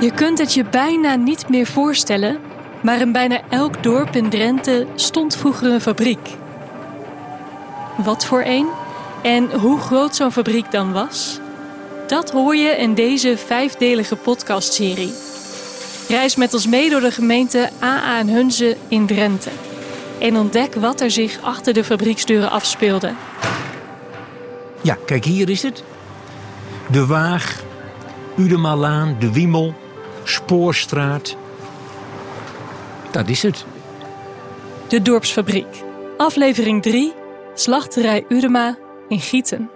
Je kunt het je bijna niet meer voorstellen, maar in bijna elk dorp in Drenthe stond vroeger een fabriek. Wat voor een en hoe groot zo'n fabriek dan was, dat hoor je in deze vijfdelige podcastserie. Reis met ons mee door de gemeente AA en Hunze in Drenthe en ontdek wat er zich achter de fabrieksdeuren afspeelde. Ja, kijk, hier is het. De Waag, Udemalaan, de Wiemel, Spoorstraat. Dat is het. De Dorpsfabriek, aflevering 3, Slachterij Udema in Gieten.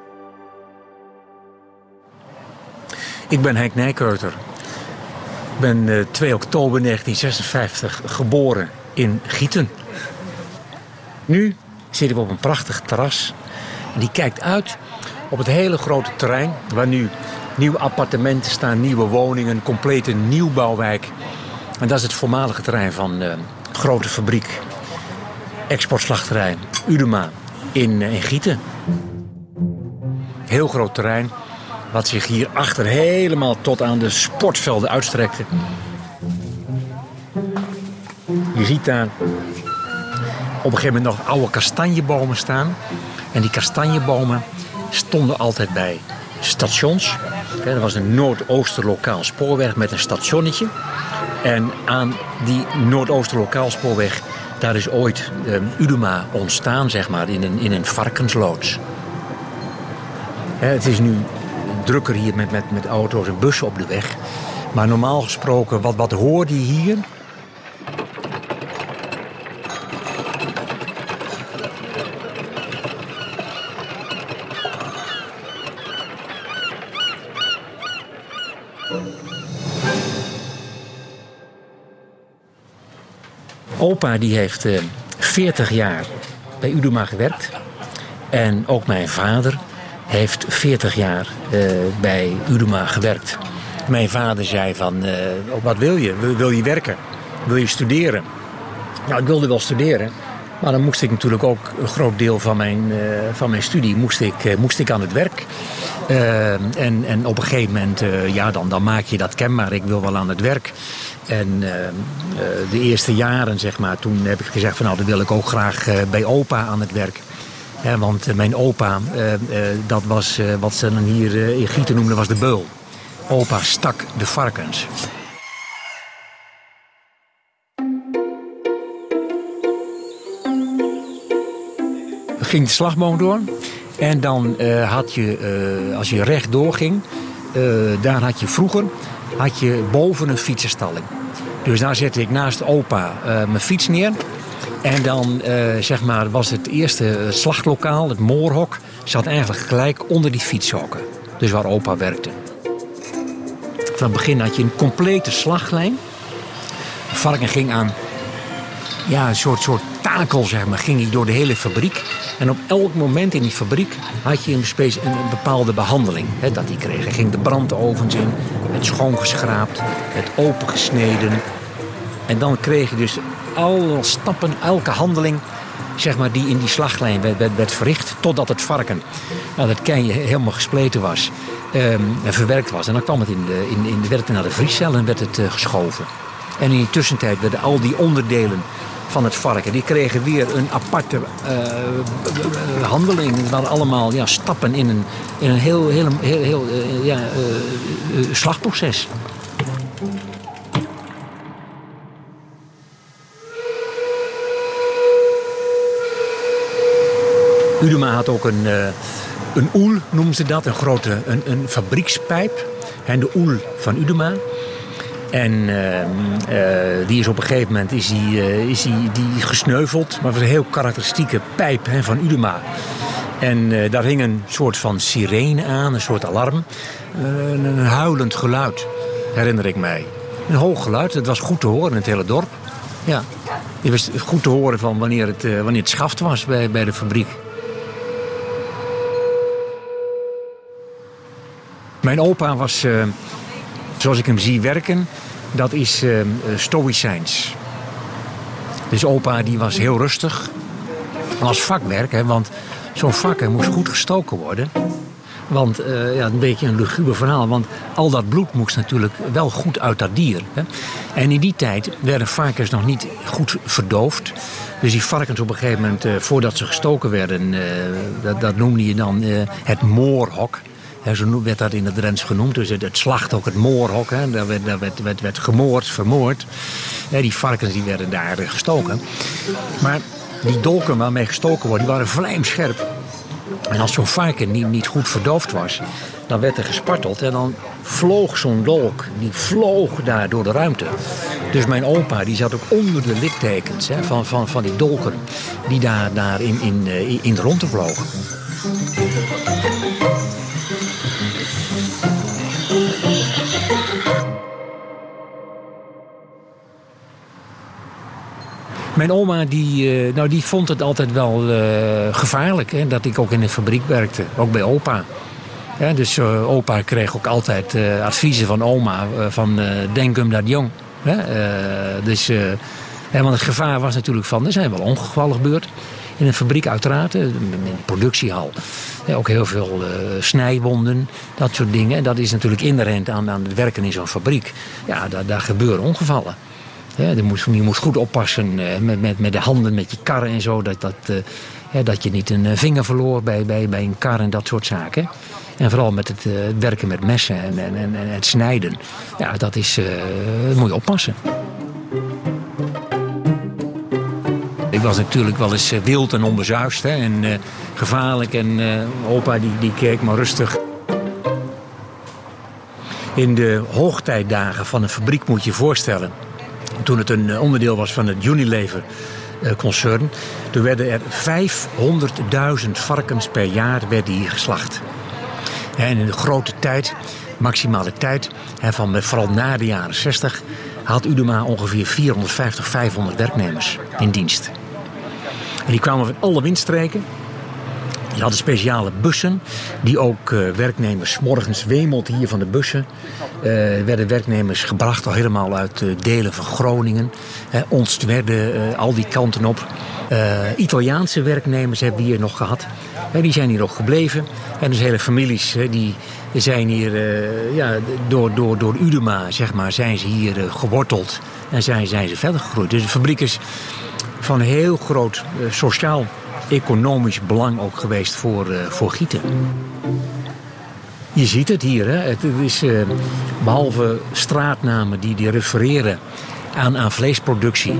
Ik ben Henk Nijkeuter. Ik ben eh, 2 oktober 1956 geboren in Gieten. Nu zitten we op een prachtig terras. Die kijkt uit op het hele grote terrein waar nu nieuwe appartementen staan, nieuwe woningen, een complete nieuwbouwwijk. En dat is het voormalige terrein van de grote fabriek, exportslachterij Udema in, eh, in Gieten. Heel groot terrein, wat zich hier achter helemaal tot aan de sportvelden uitstrekte. Je ziet daar op een gegeven moment nog oude kastanjebomen staan. En die kastanjebomen stonden altijd bij stations. Er was een Noordoosterlokaal spoorweg met een stationnetje. En aan die Noordoosterlokaal spoorweg, daar is ooit eh, Udema ontstaan, zeg maar, in een, in een varkensloods. Het is nu drukker hier met, met, met auto's en bussen op de weg. Maar normaal gesproken, wat, wat hoorde je hier? Opa die heeft eh, 40 jaar bij Udema gewerkt. En ook mijn vader heeft 40 jaar eh, bij Udema gewerkt. Mijn vader zei van, eh, wat wil je? Wil, wil je werken? Wil je studeren? Nou, ik wilde wel studeren. Maar dan moest ik natuurlijk ook een groot deel van mijn, eh, van mijn studie moest ik, eh, moest ik aan het werk. Eh, en, en op een gegeven moment, ja, dan, dan maak je dat kenbaar. Ik wil wel aan het werk. En de eerste jaren, zeg maar, toen heb ik gezegd van nou, dan wil ik ook graag bij opa aan het werk. Want mijn opa, dat was wat ze dan hier in Gieten noemden, was de beul. Opa stak de varkens. Ging de slagboom door. En dan eh, had je, eh, als je rechtdoor ging, eh, daar had je vroeger had je boven een fietsenstalling. Dus daar zette ik naast opa mijn fiets neer. En dan zeg maar, was het eerste slaglokaal, het moorhok, zat eigenlijk gelijk onder die fietshokken. Dus waar opa werkte. Van het begin had je een complete slaglijn. Varken ging aan ja, een soort, soort takel, zeg maar, ging hij door de hele fabriek. En op elk moment in die fabriek had je een, een bepaalde behandeling hè, dat hij kreeg. Hij ging de brandovens in, het schoongeschraapt, het opengesneden. En dan kreeg je dus alle stappen, elke handeling zeg maar, die in die slaglijn werd, werd, werd verricht... totdat het varken, nou, dat ken je, helemaal gespleten was ehm, en verwerkt was. En dan kwam het in de, in, in, werd het naar de vriescel en werd het eh, geschoven. En in die tussentijd werden al die onderdelen van het varken. Die kregen weer een aparte eh, handeling. Het waren allemaal ja, stappen in een, in een heel, heel, heel, heel eh, ja, eh, slagproces. Udema had ook een, een oel, noemen ze dat. Een grote een, een fabriekspijp. En de oel van Udema. En eh, eh, die is op een gegeven moment is die, eh, is die, die gesneuveld. Maar het was een heel karakteristieke pijp hè, van Udema. En eh, daar hing een soort van sirene aan, een soort alarm. Een, huilend geluid, herinner ik mij. Een hoog geluid, het was goed te horen in het hele dorp. Ja, het was goed te horen van wanneer het, wanneer het schaft was bij, bij de fabriek. Mijn opa was, zoals ik hem zie werken, dat is eh, eh, stoïcijns. Dus opa die was heel rustig. Als vakwerk, hè, want zo'n vak hè, moest goed gestoken worden. Want uh, ja, een beetje een luguber verhaal. Want al dat bloed moest natuurlijk wel goed uit dat dier. Hè? En in die tijd werden varkens nog niet goed verdoofd. Dus die varkens op een gegeven moment, uh, voordat ze gestoken werden, dat, dat, noemde je dan het moorhok. Zo werd dat in het Drents genoemd. Dus het, het slachthok, het moorhok. Hè. Daar, werd, daar werd, werd, werd gemoord, vermoord. die varkens die werden daar gestoken. Maar die dolken waarmee gestoken worden, die waren vlijmscherp. En als zo'n varken niet, niet goed verdoofd was, dan werd er gesparteld en dan vloog zo'n dolk, die vloog daar door de ruimte. Dus mijn opa die zat ook onder de littekens hè, van, van, van die dolken die daar, daar in, in, eh, in de ronde vlogen. Mijn oma die, uh, nou, die vond het altijd wel uh, gevaarlijk hè, dat ik ook in de fabriek werkte, ook bij opa. Ja, dus uh, opa kreeg ook altijd adviezen van oma van denk hem dat jong. dus, want het gevaar was natuurlijk van, er zijn wel ongevallen gebeurd. In een fabriek uiteraard, in een productiehal. ook heel veel snijwonden, dat soort dingen. En dat is natuurlijk inherent aan, aan het werken in zo'n fabriek. Ja, daar, daar gebeuren ongevallen. Ja, je, moet, je moet goed oppassen eh, met, met, met de handen, met je karren en zo. Dat, dat, uh, dat je niet een eh, vinger verloor bij, bij, bij een kar en dat soort zaken. En vooral met het werken met messen en, en, en, het snijden. Ja, dat is, moet je oppassen. Ik was natuurlijk wel eens wild en onbezuist hè, en gevaarlijk. En opa die, die keek maar rustig. In de hoogtijdagen van een fabriek moet je je voorstellen toen het een eh, onderdeel was van het Unilever-concern. Eh, toen werden er 500.000 varkens per jaar werden geslacht. En in de grote tijd, maximale tijd, van vooral na de jaren 60, had Udema ongeveer 450, 500 werknemers in dienst. En die kwamen van alle windstreken. Die hadden speciale bussen die ook uh, werknemers morgens wemelt hier van de bussen. Uh, werden werknemers gebracht al helemaal uit delen van Groningen. Onstwedde, al die kanten op. Italiaanse werknemers hebben we hier nog gehad. die zijn hier nog gebleven. En dus hele families die zijn hier ja, door, door, door Udema zeg maar, zijn ze hier geworteld. En zijn, zijn ze verder gegroeid. Dus de fabriek is van heel groot sociaal economisch belang ook geweest voor, uh, voor gieten. Je ziet het hier, hè? het is uh, behalve straatnamen die, die refereren aan, aan vleesproductie,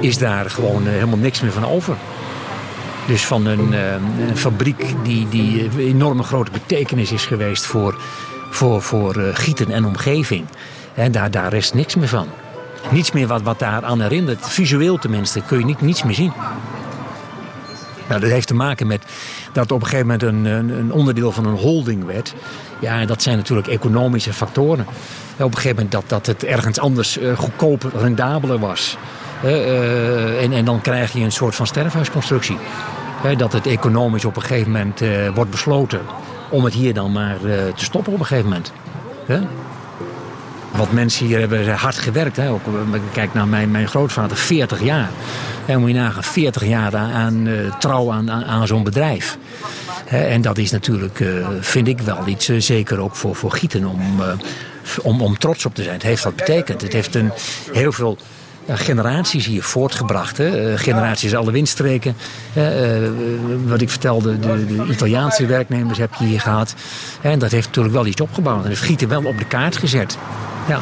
is daar gewoon helemaal niks meer van over. Dus van een, een fabriek die, die enorme grote betekenis is geweest voor, voor, voor gieten en omgeving. En daar, daar rest niks meer van. Niets meer wat, wat daar aan herinnert. Visueel tenminste kun je niet, niets meer zien. Nou, dat heeft te maken met dat op een gegeven moment een, een, onderdeel van een holding werd. Ja, dat zijn natuurlijk economische factoren. Op een gegeven moment dat, dat het ergens anders uh, goedkoper, rendabeler was. Uh, en, en dan krijg je een soort van sterfhuisconstructie. dat het economisch op een gegeven moment uh, wordt besloten om het hier dan maar te stoppen op een gegeven moment. Wat mensen hier hebben hard gewerkt. Hè. Ook, kijk naar mijn, mijn grootvader, 40 jaar. En moet je nagaan, 40 jaar aan, uh, trouw aan, aan, zo'n bedrijf. en dat is natuurlijk, vind ik wel iets, zeker ook voor, voor Gieten, om, om, om trots op te zijn. Het heeft dat betekend. Het heeft een, heel veel generaties hier voortgebracht. Hè? generaties alle windstreken. wat ik vertelde, de, de, Italiaanse werknemers heb je hier gehad. En dat heeft natuurlijk wel iets opgebouwd. En heeft Gieten wel op de kaart gezet. Ja.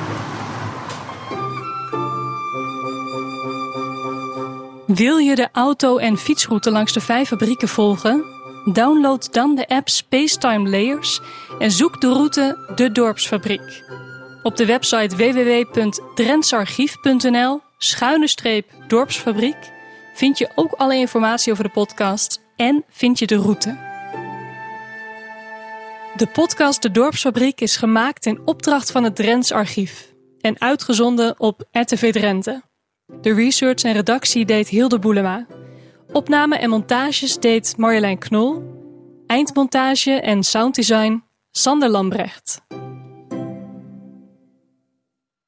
Wil je de auto- en fietsroute langs de vijf fabrieken volgen? Download dan de app Spacetime Layers en zoek de route De Dorpsfabriek. Op de website www.drentsarchief.nl schuine streep dorpsfabriek vind je ook alle informatie over de podcast en vind je de route. De podcast De Dorpsfabriek is gemaakt in opdracht van het Drents Archief en uitgezonden op RTV Drenthe. De research en redactie deed Hilde Boelema. Opname en montages deed Marjolein Knol. Eindmontage en sounddesign Sander Lambrecht.